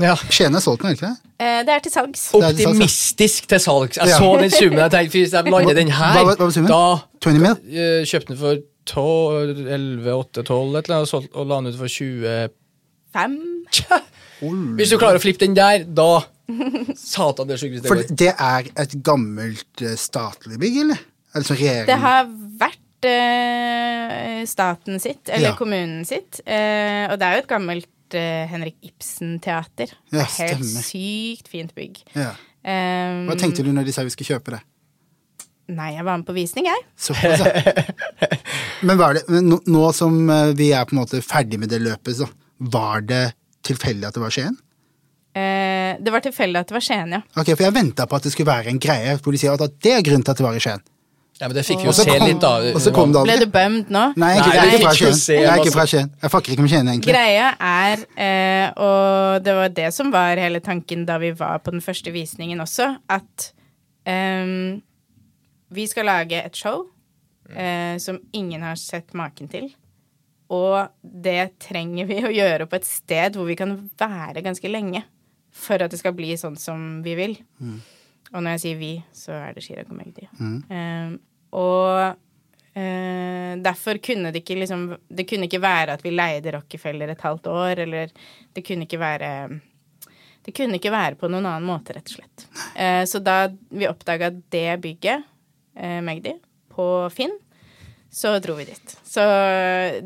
Ja. Skien er solgt nå, er det ikke det? Eh, det er til salgs. Optimistisk til salgs. Jeg så den summen. Jeg tenkte hvis jeg lander den her, Hva hva summen? da 20 mil? eh, kjøpte den for 12, 11, 8, 12 et eller annet, og og la den ut for 25 Tja. Hvis du klarer å flippe den der, da Satan, det er sjukt For det er et gammelt eh, statlig bygg, eller? Altså regjeringen? Det har vært eh, staten sitt, eller Ja. kommunen sitt. Eh, og det er jo et gammelt eh, Henrik Ibsen-teater. Ja, Helt sykt fint bygg. Ja. Eh, Hva tenkte du når de sa vi skulle kjøpe det? Nei, jeg var med på visning, jeg. Så, altså. Men var det, men nå, nå som eh, vi er på en måte ferdig med det løpet, så var det tilfeldig at det var Skien? Eh, det var tilfeldig at det var Skien, ja. Ok, For jeg venta på at det skulle være en greie, sier at det er grunnen til at det var i Skien. Ja, men det fikk vi jo se kom- litt, da. og så kom det aldri. Ble du bømt nå? Nei, jeg er ikke fra Skien. Jeg er ikke fra Skien. Jeg fucker ikke med Skien, egentlig. Greia er, eh, og det var det som var hele tanken da vi var på den første visningen også, at ehm, vi skal lage et show eh, som ingen har sett maken til. Og det trenger vi å gjøre på et sted hvor vi kan være ganske lenge. For at det skal bli sånn som vi vil. Og når jeg sier vi, så er det Chirag og Magdi. Eh, og eh, derfor kunne det ikke liksom Det kunne ikke være at vi leide Rockefeller et halvt år, eller det kunne ikke være Det kunne ikke være på noen annen måte, rett og slett. Eh, så da vi oppdaga det bygget, Magdi, på Finn, så dro vi dit. Så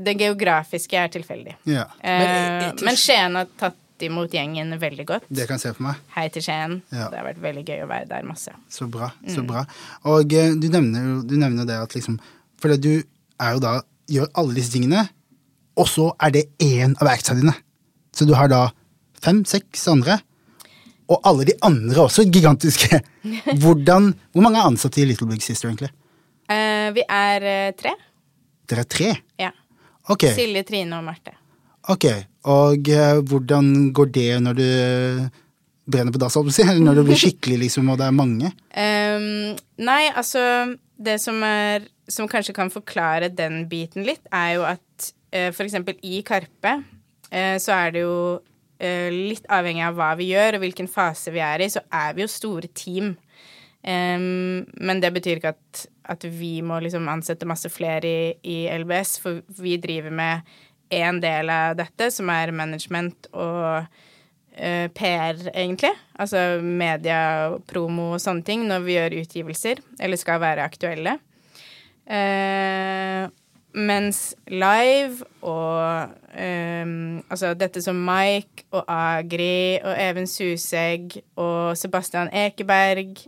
det geografiske er tilfeldig. Ja, Eh, Men i- i- men Skien har tatt imot gjengen veldig godt. Det kan jeg se for meg. Hei til Skien. Ja. Det har vært veldig gøy å være der masse. Så bra. så Mm. bra. Og eh, du nevner jo du nevner det at liksom For du er jo da gjør alle disse tingene, og så er det én av verktøyene dine. Så du har da fem-seks andre, og alle de andre også gigantiske. Hvordan, Hvor mange er ansatte i Little Big Sister, egentlig? Uh, vi er uh, tre. Dere er tre? Ja. Okay. Silje, Trine og Marte. Ok, og uh, hvordan går det når du brenner på dass, når det blir skikkelig, liksom, og det er mange? Um, nei, altså Det som er Som kanskje kan forklare den biten litt, er jo at uh, for eksempel i Karpe så er det jo litt avhengig av hva vi gjør, og hvilken fase vi er i, så er vi jo store team. Um, men det betyr ikke at, at vi må liksom ansette masse flere i, i LBS, for vi driver med én del av dette, som er management og uh, PR, egentlig. Altså media, promo og sånne ting når vi gjør utgivelser, eller skal være aktuelle. Eh, mens live og um, altså dette som Mike og Agri og Even Susegg og Sebastian Ekeberg,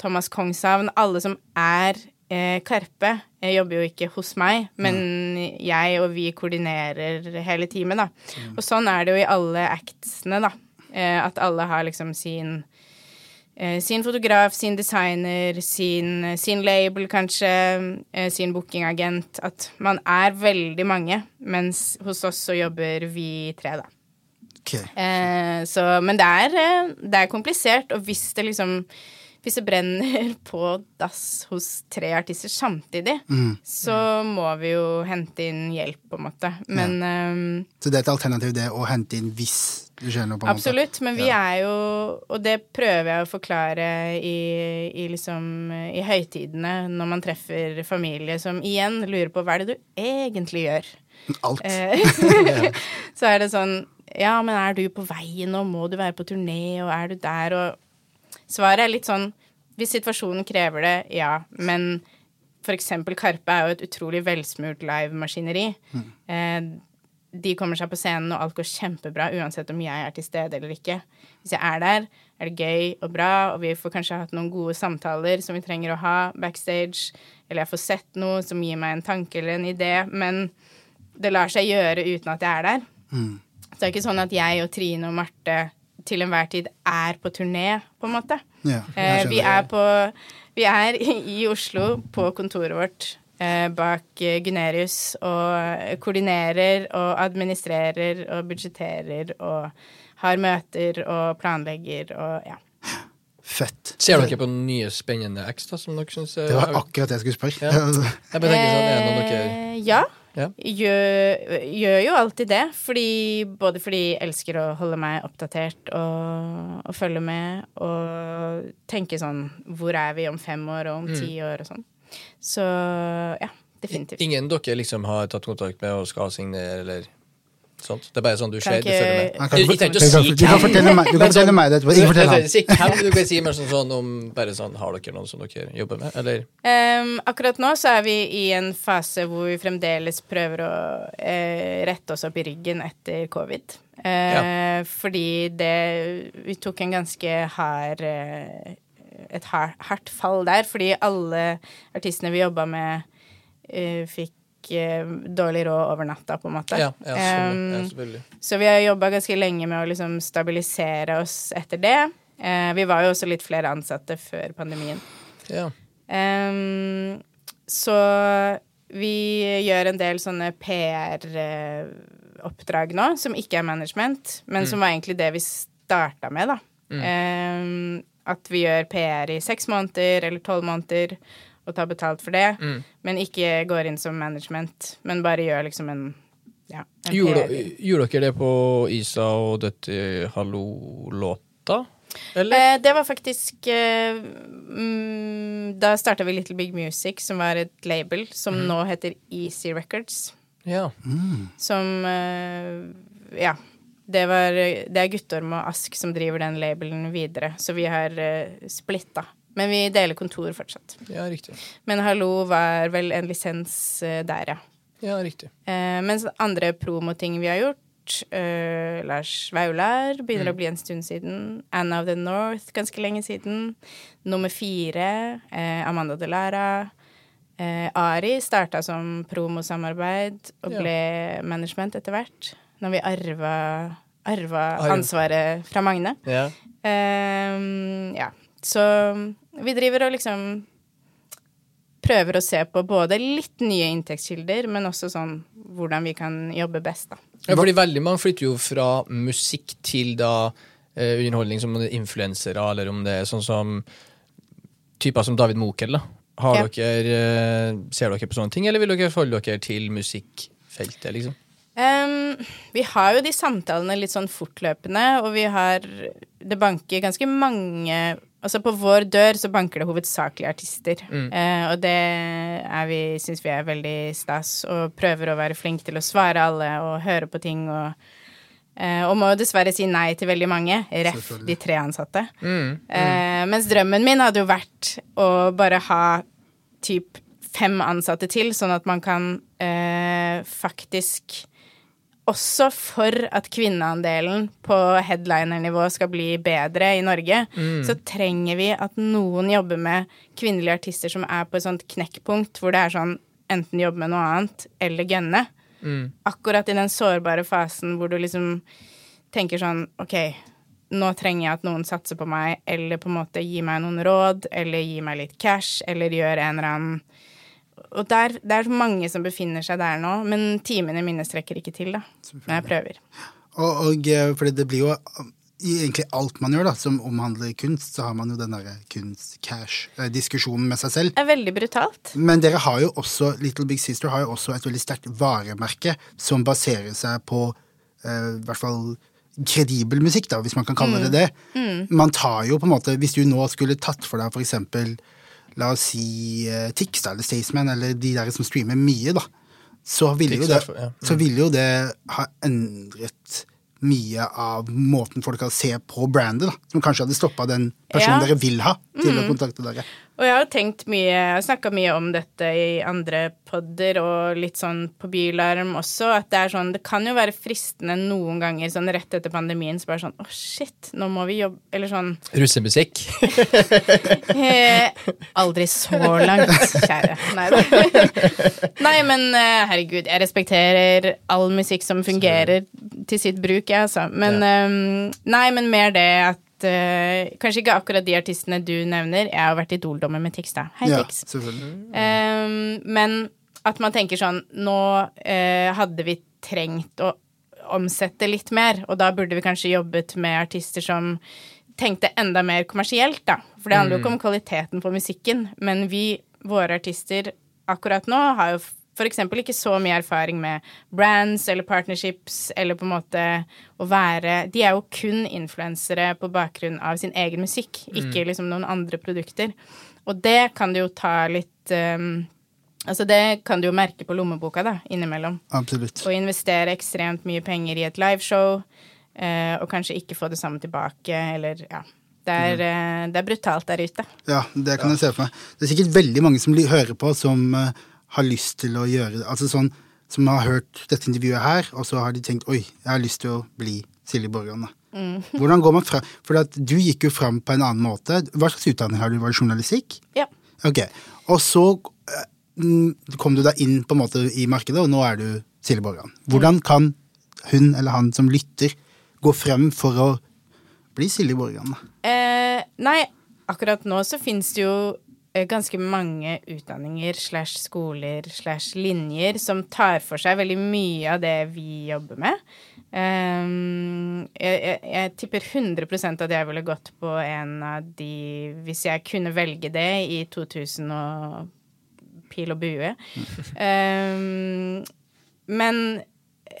Thomas Kongshavn, alle som er eh, Karpe, jeg jobber jo ikke hos meg, men jeg og vi koordinerer hele teamet, da. Og sånn er det jo i alle actsene, da. Eh, at alle har liksom sin sin fotograf, sin designer, sin, sin label kanskje, eh, sin bookingagent. At man er veldig mange, mens hos oss så jobber vi tre, da. Ok. Eh, så, men det er, eh, det er komplisert, og hvis det liksom Hvis det brenner på dass hos tre artister samtidig, så må vi jo hente inn hjelp, på en måte. Men eh, Så det er et alternativ, det å hente inn hvis du skjønner, på en? Absolutt, men vi er jo Og det prøver jeg å forklare i, i liksom I høytidene, når man treffer familie som igjen lurer på hva er det du egentlig gjør. Alt. Eh, så er det sånn Ja, men er du på vei nå? Må du være på turné? Og er du der? Og svaret er litt sånn Hvis situasjonen krever det, ja. Men for eksempel Karpe er jo et utrolig velsmurt livemaskineri. Eh, de kommer seg på scenen, og alt går kjempebra uansett om jeg er til stede eller ikke. Hvis jeg er der, er det gøy og bra, og vi får kanskje hatt noen gode samtaler som vi trenger å ha backstage, eller jeg får sett noe som gir meg en tanke eller en idé, men det lar seg gjøre uten at jeg er der. Så det er ikke sånn at jeg og Trine og Marte til enhver tid er på turné, på en måte. Ja, Eh, vi er på Vi er i Oslo, på kontoret vårt, bak eh, Gunerius, og koordinerer og administrerer og budsjetterer og har møter og planlegger og ja. Fett. Ser dere på nye spennende X da, som dere syns er Det var akkurat det jeg skulle spørre. Jeg bare tenker sånn, er det noen dere Eh, ja. Ja. Gjør, gjør jo alltid det. Fordi, både fordi jeg elsker å holde meg oppdatert og, og følge med og tenke sånn Hvor er vi om fem år og om Mm. ti år og sånn. Så ja, definitivt. Ingen dere liksom har tatt kontakt med og skal signere, eller sånt? Det er bare sånn du ser, du følger med? Kan Du trenger ikke å kan- si Du kan fortelle meg, du kan sånn- fortelle meg det etterpå. Ikke fortell han. Si hvem, du kan si mer sånn, sånn om bare sånn Har dere noen som dere jobber med, eller? Um, akkurat nå så er vi i en fase hvor vi fremdeles prøver å uh, rette oss opp i ryggen etter covid. Eh, Fordi det Vi tok en ganske hard eh, Et hardt fall der, fordi alle artistene vi jobba med, uh, fikk eh, dårlig råd over natta, på en måte. Ja, ja, selvfølgelig. så vi har jobba ganske lenge med å liksom stabilisere oss etter det. Uh, vi var jo også litt flere ansatte før pandemien. Ja. Um, så vi gjør en del sånne PR-oppdrag nå, som ikke er management, men som var egentlig det vi starta med, da. Ehm, at vi gjør PR i seks måneder eller tolv måneder og tar betalt for det, men ikke går inn som management, men bare gjør liksom en ja, en Gjorde, PR. gjorde dere det på Isa og dette Hallo-låta? Eller? Eh, det var faktisk eh, mm, Da starta vi Little Big Music, som var et label som nå heter Easy Records. Ja. Som eh, Ja. Det, var, det er Guttorm og Ask som driver den labelen videre, så vi har uh, splitta. Men vi deler kontor fortsatt. ja, riktig. Men Hallo var vel en lisens uh, der, ja. Ja, riktig. Uh, mens andre promoting vi har gjort uh, Lars Vaular begynner å bli en stund siden. Anna of the North ganske lenge siden. Nummer fire, eh, Amanda Delara. Eh, Ari starta som promosamarbeid og Ja. ble management etter hvert. Når vi arva, arva ansvaret fra Magne. Ja. Um, ja. Så vi driver og liksom prøver å se på både litt nye inntektskilder, men også sånn hvordan vi kan jobbe best, da. Ja, fordi veldig mange flytter jo fra musikk til da eh, underholdning, som om det er influensere, eller om det er sånn som typer som David Mokel. da. Har Ja. dere, eh, ser dere på sånne ting, eller vil dere forholde dere til musikkfeltet? liksom? Ehm, vi har jo de samtalene litt sånn fortløpende, og vi har Det banker ganske mange Altså på vår dør så banker det hovedsakelig artister. Eh, og det er vi, syns vi er veldig stas, og prøver å være flinke til å svare alle og høre på ting og Uh, og må jo dessverre si nei til veldig mange. Ref de tre ansatte. Eh, mens drømmen min hadde jo vært å bare ha typ fem ansatte til, sånn at man kan uh, faktisk også for at kvinneandelen på headliner-nivå skal bli bedre i Norge, så trenger vi at noen jobber med kvinnelige artister som er på et sånt knekkpunkt hvor det er sånn enten jobbe med noe annet eller gønne. Akkurat i den sårbare fasen hvor du liksom tenker sånn OK, nå trenger jeg at noen satser på meg, eller på en måte gir meg noen råd, eller gir meg litt cash, eller gjør en eller annen Og der, det er mange som befinner seg der nå, men timene mine strekker ikke til, da. Men jeg prøver. Og, og eh, fordi det blir jo um, i egentlig alt man gjør da, som omhandler kunst, så har man jo den derre kunst-cash-diskusjonen med seg selv. Det er veldig brutalt. Men dere har jo også, Little Big Sister har jo også et veldig sterkt varemerke som baserer seg på eh, i hvert fall kredibel musikk, da, hvis man kan kalle det det. Man tar jo på en måte, Hvis du nå skulle tatt for deg for eksempel La oss si uh, Tix eller Staysman, eller de der som streamer mye, da, så ville jo ja. mm. vil jo det ha endret mye av måten folk kan se på brandet, da. Som kanskje hadde stoppa den personen Ja. dere vil ha, til å kontakte dere. Og jeg har tenkt mye, snakka mye om dette i andre podder og litt sånn på Bylarm også, at det er sånn Det kan jo være fristende noen ganger sånn rett etter pandemien så bare sånn Å, shit, nå må vi jobbe Eller sånn Russemusikk? eh, Aldri så langt, kjære. Nei da. Nei, men eh, herregud, jeg respekterer all musikk som fungerer til sitt bruk, jeg, altså. Men eh, Nei, men mer det at eh, Kanskje ikke akkurat de artistene du nevner. Jeg har vært idoldommer med Tix, da. Hei, Ja, Tix. selvfølgelig. Ehm, men at man tenker sånn Nå uh, hadde vi trengt å omsette litt mer, og da burde vi kanskje jobbet med artister som tenkte enda mer kommersielt, da. For det handler jo ikke om kvaliteten på musikken, men vi, våre artister akkurat nå, har jo eksempel ikke så mye erfaring med brands eller partnerships eller på en måte å være De er jo kun influensere på bakgrunn av sin egen musikk, ikke liksom noen andre produkter. Og det kan du jo ta litt um, Altså det kan du jo merke på lommeboka, da, innimellom. Absolutt. Å investere ekstremt mye penger i et liveshow, uh, og kanskje ikke få det samme tilbake, eller ja. Det er, eh, det er brutalt der ute. Ja, det kan jeg se for meg. Det er sikkert veldig mange som hører på, som eh, har lyst til å gjøre det. Altså sånn, som har hørt dette intervjuet her, og så har de tenkt oi, jeg har lyst til å bli Silje Borgan. Mm. Hvordan går man fra For du gikk jo fram på en annen måte. Hva slags utdanning har du? Var det journalistikk? Ja. Ok. Og så eh, mm, kom du deg inn på en måte i markedet, og nå er du Silje Borgan. Hvordan kan hun eller han som lytter, gå frem for å bli Silje Borgan? Eh, nei, akkurat nå så finnes det jo ganske mange utdanninger slash skoler slash linjer som tar for seg veldig mye av det vi jobber med. Um, jeg, jeg, jeg tipper 100 at jeg ville gått på en av de hvis jeg kunne velge det i 2000 og pil og bue. Um, men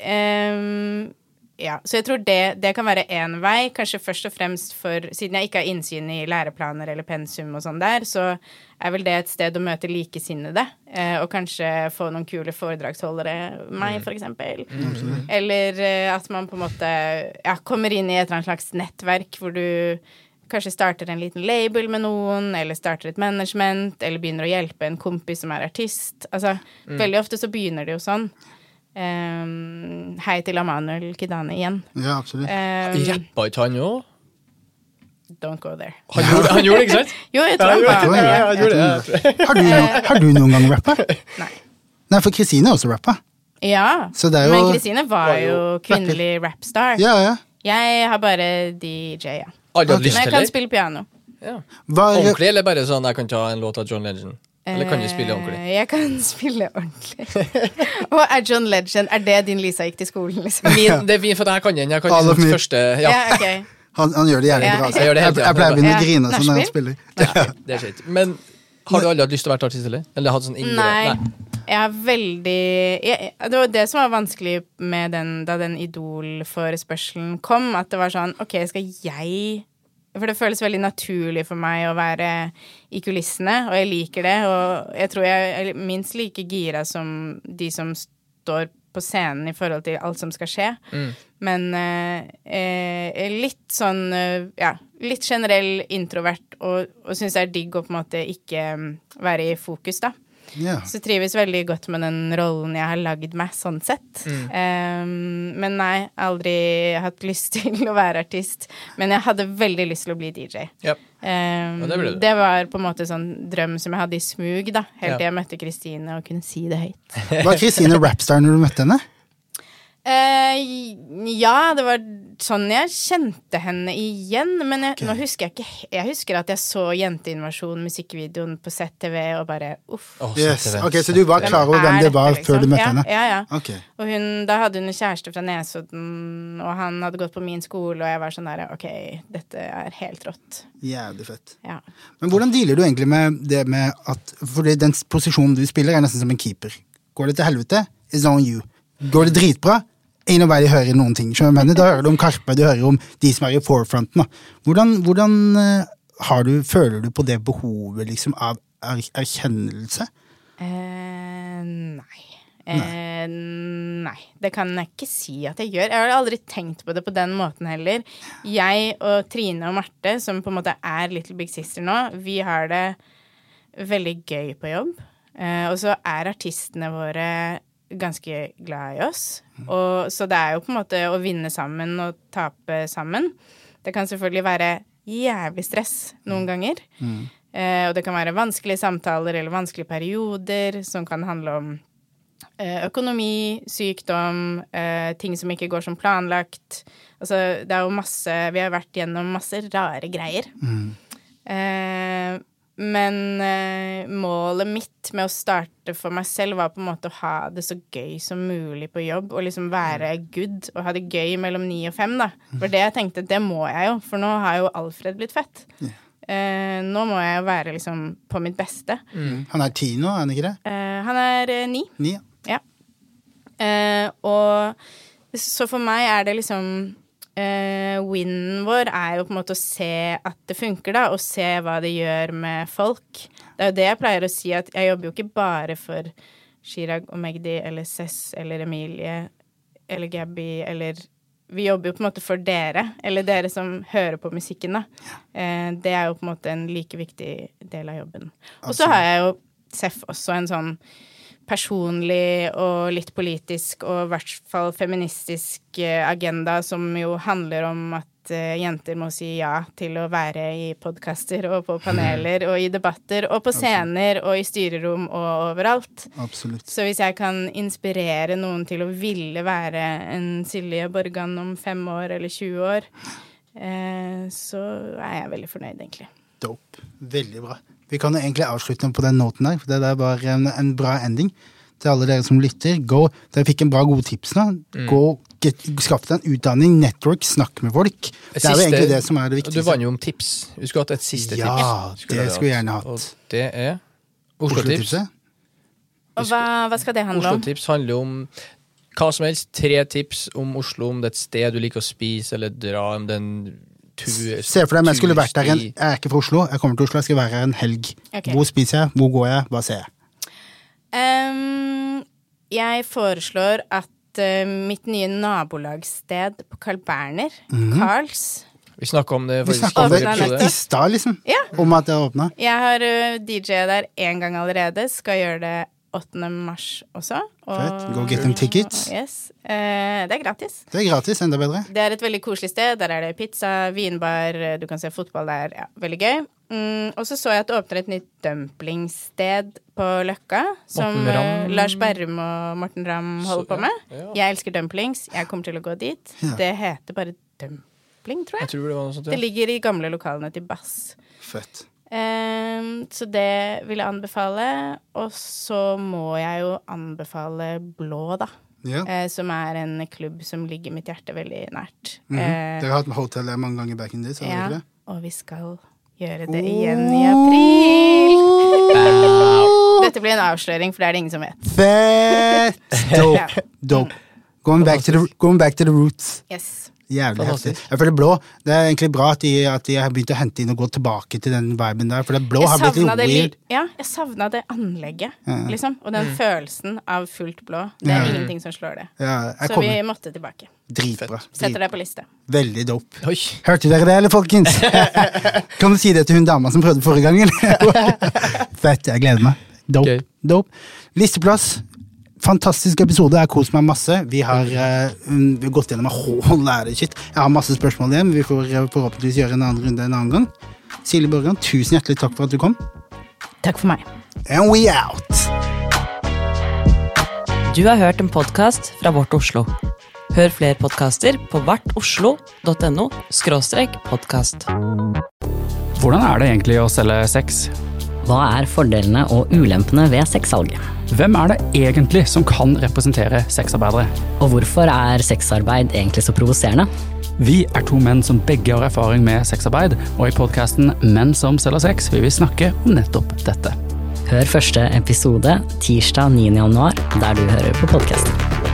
ehm, ja, så jeg tror det, det kan være én vei, kanskje først og fremst for Siden jeg ikke har innsyn i læreplaner eller pensum og sånn der, så er vel det et sted å møte likesinnede. Eh, og kanskje få noen kule foredragsholdere, meg for eksempel. Eller eh, at man på en måte ja, kommer inn i et eller annet slags nettverk hvor du kanskje starter en liten label med noen, eller starter et management, eller begynner å hjelpe en kompis som er artist. Altså, veldig ofte så begynner det jo sånn. Um, hei til Amanuel Kidane igjen. Ja, absolutt. Um, Rappa ikke han òg? Don't go there. Han, gjorde- han gjorde det, ikke sant? Jo, jeg tror han. Ja, han det. Har du, har du noen gang rappa? Nei. Nei, for Kristine er også rappa. Ja, Så det er jo- men Kristine var var jo kvinnelig rapstar. Ja, ja. Jeg har bare DJ, ja. Men jeg kan spille piano. Ja. Ordentlig, eller bare sånn jeg kan ta en låt av John Legend? Eller kan du spille ordentlig? Eh, Jeg kan spille ordentlig. Og er John Legend Er det din Lisa gikk til skolen, liksom? Min, det er fint, for jeg kan den. Jeg kan den første Ja, Ja, okay. Han, han gjør det jævlig bra. Jeg tiden. jeg pleier å begynne å grine sånn når han spiller. spiller. det er skjønt. Men har du aldri hatt lyst til å være artist, eller? Eller hatt sånn indre Nei. Jeg har veldig jeg, Det var det som var vanskelig med den, da den Idol-forespørselen kom. At det var sånn OK, skal jeg For det føles veldig naturlig for meg å være i kulissene, og jeg liker det. Og jeg tror jeg er minst like gira som de som står på scenen i forhold til alt som skal skje. Men eh, eh, litt sånn eh, Ja, litt generell introvert, og, og syns det er digg å på en måte ikke mm, være i fokus, da. Ja. Så trives veldig godt med den rollen jeg har lagd meg, sånn sett. Um, men nei, aldri hatt lyst til å være artist. Men jeg hadde veldig lyst til å bli DJ. Yep. Um, Ja, det ble det. det var på en måte sånn drøm som jeg hadde i smug, da. Helt Ja. til jeg møtte Kristine og kunne si det høyt. Var Kristine rapstar når du møtte henne? Eh, ja, det var sånn jeg kjente henne igjen. Men jeg, okay. nå husker jeg ikke Jeg husker at jeg så Jenteinvasjon, musikkvideoen, på ZTV og bare uff. Oh, Yes. så Ok, Så du var klar over hvem det var dette, før du liksom? møtte ja, henne? Ja, ja. Okay. Og hun, da hadde hun en kjæreste fra Nesodden, og han hadde gått på min skole, og jeg var sånn der OK, dette er helt rått. Jævlig fett. Ja. Men hvordan dealer du egentlig med det med at Fordi den posisjonen du spiller, er nesten som en keeper. Går det til helvete, it's on you. Går det dritbra, ain't nobody hører noen ting. Mener? Da hører du om Karpe, du hører om de som er i forefronten. Da. Hvordan, hvordan eh, har du, føler du på det behovet liksom, av er erkjennelse? Eh, nei. Eh, nei. Det kan jeg ikke si at jeg gjør. Jeg har aldri tenkt på det på den måten heller. Jeg og Trine og Marte, som på en måte er Little Big Sister nå, vi har det veldig gøy på jobb. Eh, og så er artistene våre ganske glad i oss. Og, så det er jo på en måte å vinne sammen og tape sammen. Det kan selvfølgelig være jævlig stress noen ganger. Eh, og det kan være vanskelige samtaler eller vanskelige perioder som kan handle om eh, økonomi, sykdom, eh, ting som ikke går som planlagt. Altså, det er jo masse Vi har vært gjennom masse rare greier. Eh, men eh, målet mitt med å starte for meg selv var på en måte å ha det så gøy som mulig på jobb, og liksom være good og ha det gøy mellom ni og fem, da. For det jeg tenkte, det må jeg jo, for nå har jo Alfred blitt fett. Eh, nå må jeg jo være liksom på mitt beste. Han er ti nå, er han ikke det? Eh, han er eh, ni. Ni, ja. Ja. Eh, og så for meg er det liksom eh, Winen vår er jo på en måte å se at det funker, da, og se hva det gjør med folk. Det er jo det jeg pleier å si, at jeg jobber jo ikke bare for Chirag og Magdi eller Cess eller Emilie eller Gabby eller vi jobber jo på en måte for dere, eller dere som hører på musikken, da. Uh, det er jo på en måte en like viktig del av jobben. Og så har jeg jo Seff også en sånn personlig og litt politisk og i hvert fall feministisk eh, agenda som jo handler om at eh, jenter må si ja til å være i podkaster og på paneler og i debatter og på scener og i styrerom og overalt. Absolutt. Så hvis jeg kan inspirere noen til å ville være en Silje Borgan om fem år eller 20 år, eh, så er jeg veldig fornøyd, egentlig. Dope. Veldig bra. Vi kan jo egentlig avslutte på den noten der, for det der var en, en bra ending. Til alle dere som lytter, gå, dere fikk en bra gode tips nå. Mm. Gå, get, Skaff deg en utdanning, network, snakk med folk. Det er jo egentlig det som er det viktigste. Du vant jo om tips. Vi skulle hatt et siste Ja, tips. det skulle vi gjerne hatt. Og det er Oslo-tips. Oslo-tipset. Og hva, hva skal det handle om? Oslo-tips handler om hva som helst. Tre tips om Oslo, om det er et sted du liker å spise eller dra, om den tur Se for deg om jeg skulle vært der en. Jeg er ikke fra Oslo, jeg kommer til Oslo, jeg skal være her en helg. Okay. Hvor spiser jeg, hvor går jeg, hva ser jeg? Um, jeg foreslår at uh, mitt nye nabolagssted på Carl Berner, Carls Vi snakka om det faktisk, om det i stad, liksom. Ja. Om at det har åpna. Jeg har uh, DJ der én gang allerede. Skal gjøre det 8. mars også. Og- Fett. Go get them tickets. Yes. Eh, det er gratis. Det er gratis, enda bedre. Det er et veldig koselig sted. Der er det pizza, vinbar, du kan se fotball der. Ja, veldig gøy. Mm, og så så jeg at det åpner et nytt dumplingsted på Løkka. Som eh, Lars Berrum og Morten Ramm holder Så- på med. ja. Jeg elsker dumplings. Jeg kommer til å gå dit. Ja. Det heter bare dumpling, tror Jeg jeg. tror det var noe sånt, Det ligger i gamle lokalene til Bass. Fett. Ehm, så det vil jeg anbefale. Og så må jeg jo anbefale Blå, da. Ja. Eh, som er en klubb som ligger mitt hjerte veldig nært. Mhm. Eh, Dere har hatt hotell der mange ganger back in har dere ja, ikke det? og vi skal gjøre det igjen i april. Dette blir en avsløring, for det er det ingen som vet. Fett! Dope. Dope. Going back, to the, going back to the roots. Yes. Jævlig heftig. Jeg føler Blå Det er egentlig bra at de, at de har begynt å hente inn og gå tilbake til den viben der, for det Blå Jeg har blitt litt det, weird. ja, jeg savna det anlegget, Ja. liksom. Og den følelsen av fullt blå. Det er Ja. ingenting som slår det. Ja, jeg Så vi måtte tilbake. Dritbra. Setter det på liste. Veldig dope. Oi. Hørte dere det, eller, folkens? kan du si det til hun dama som prøvde forrige gangen? Fett. Jeg gleder meg. Dope. Okay. Dope. Listeplass. Fantastisk episode. Jeg har kost meg masse. Vi har, mm, vi har gått gjennom en whole lot of shit. Jeg har masse spørsmål igjen. Vi får eh, forhåpentligvis gjøre en annen runde en annen gang. Silje Borgan, tusen hjertelig takk for at du kom. Takk for meg. And we out! Du har hørt en podkast fra Vårt Oslo. Hør flere podkaster på vartoslo.no podkast. Hvordan er det egentlig å selge sex? Hva er fordelene og ulempene ved sexsalget? Hvem er det egentlig som kan representere sexarbeidere? Og hvorfor er sexarbeid egentlig så provoserende? Vi er to menn som begge har erfaring med sexarbeid, og i podkasten Menn som selger sex vil vi snakke om nettopp dette. Hør første episode tirsdag 9. januar, der du hører på podkasten.